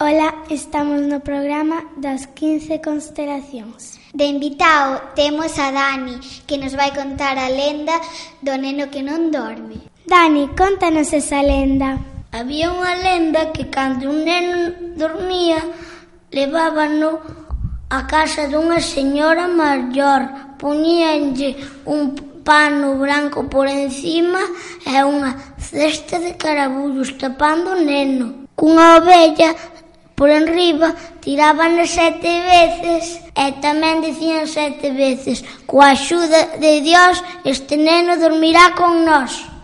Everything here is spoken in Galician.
Ola, estamos no programa das 15 constelacións. De invitado temos a Dani, que nos vai contar a lenda do neno que non dorme. Dani, contanos esa lenda. Había unha lenda que cando un neno dormía, levábano a casa dunha señora maior, poñíanlle un pano branco por encima e unha cesta de carabullos tapando o neno. Cunha ovella por enriba, tiraban sete veces e tamén dicían sete veces, coa axuda de Dios este neno dormirá con nós.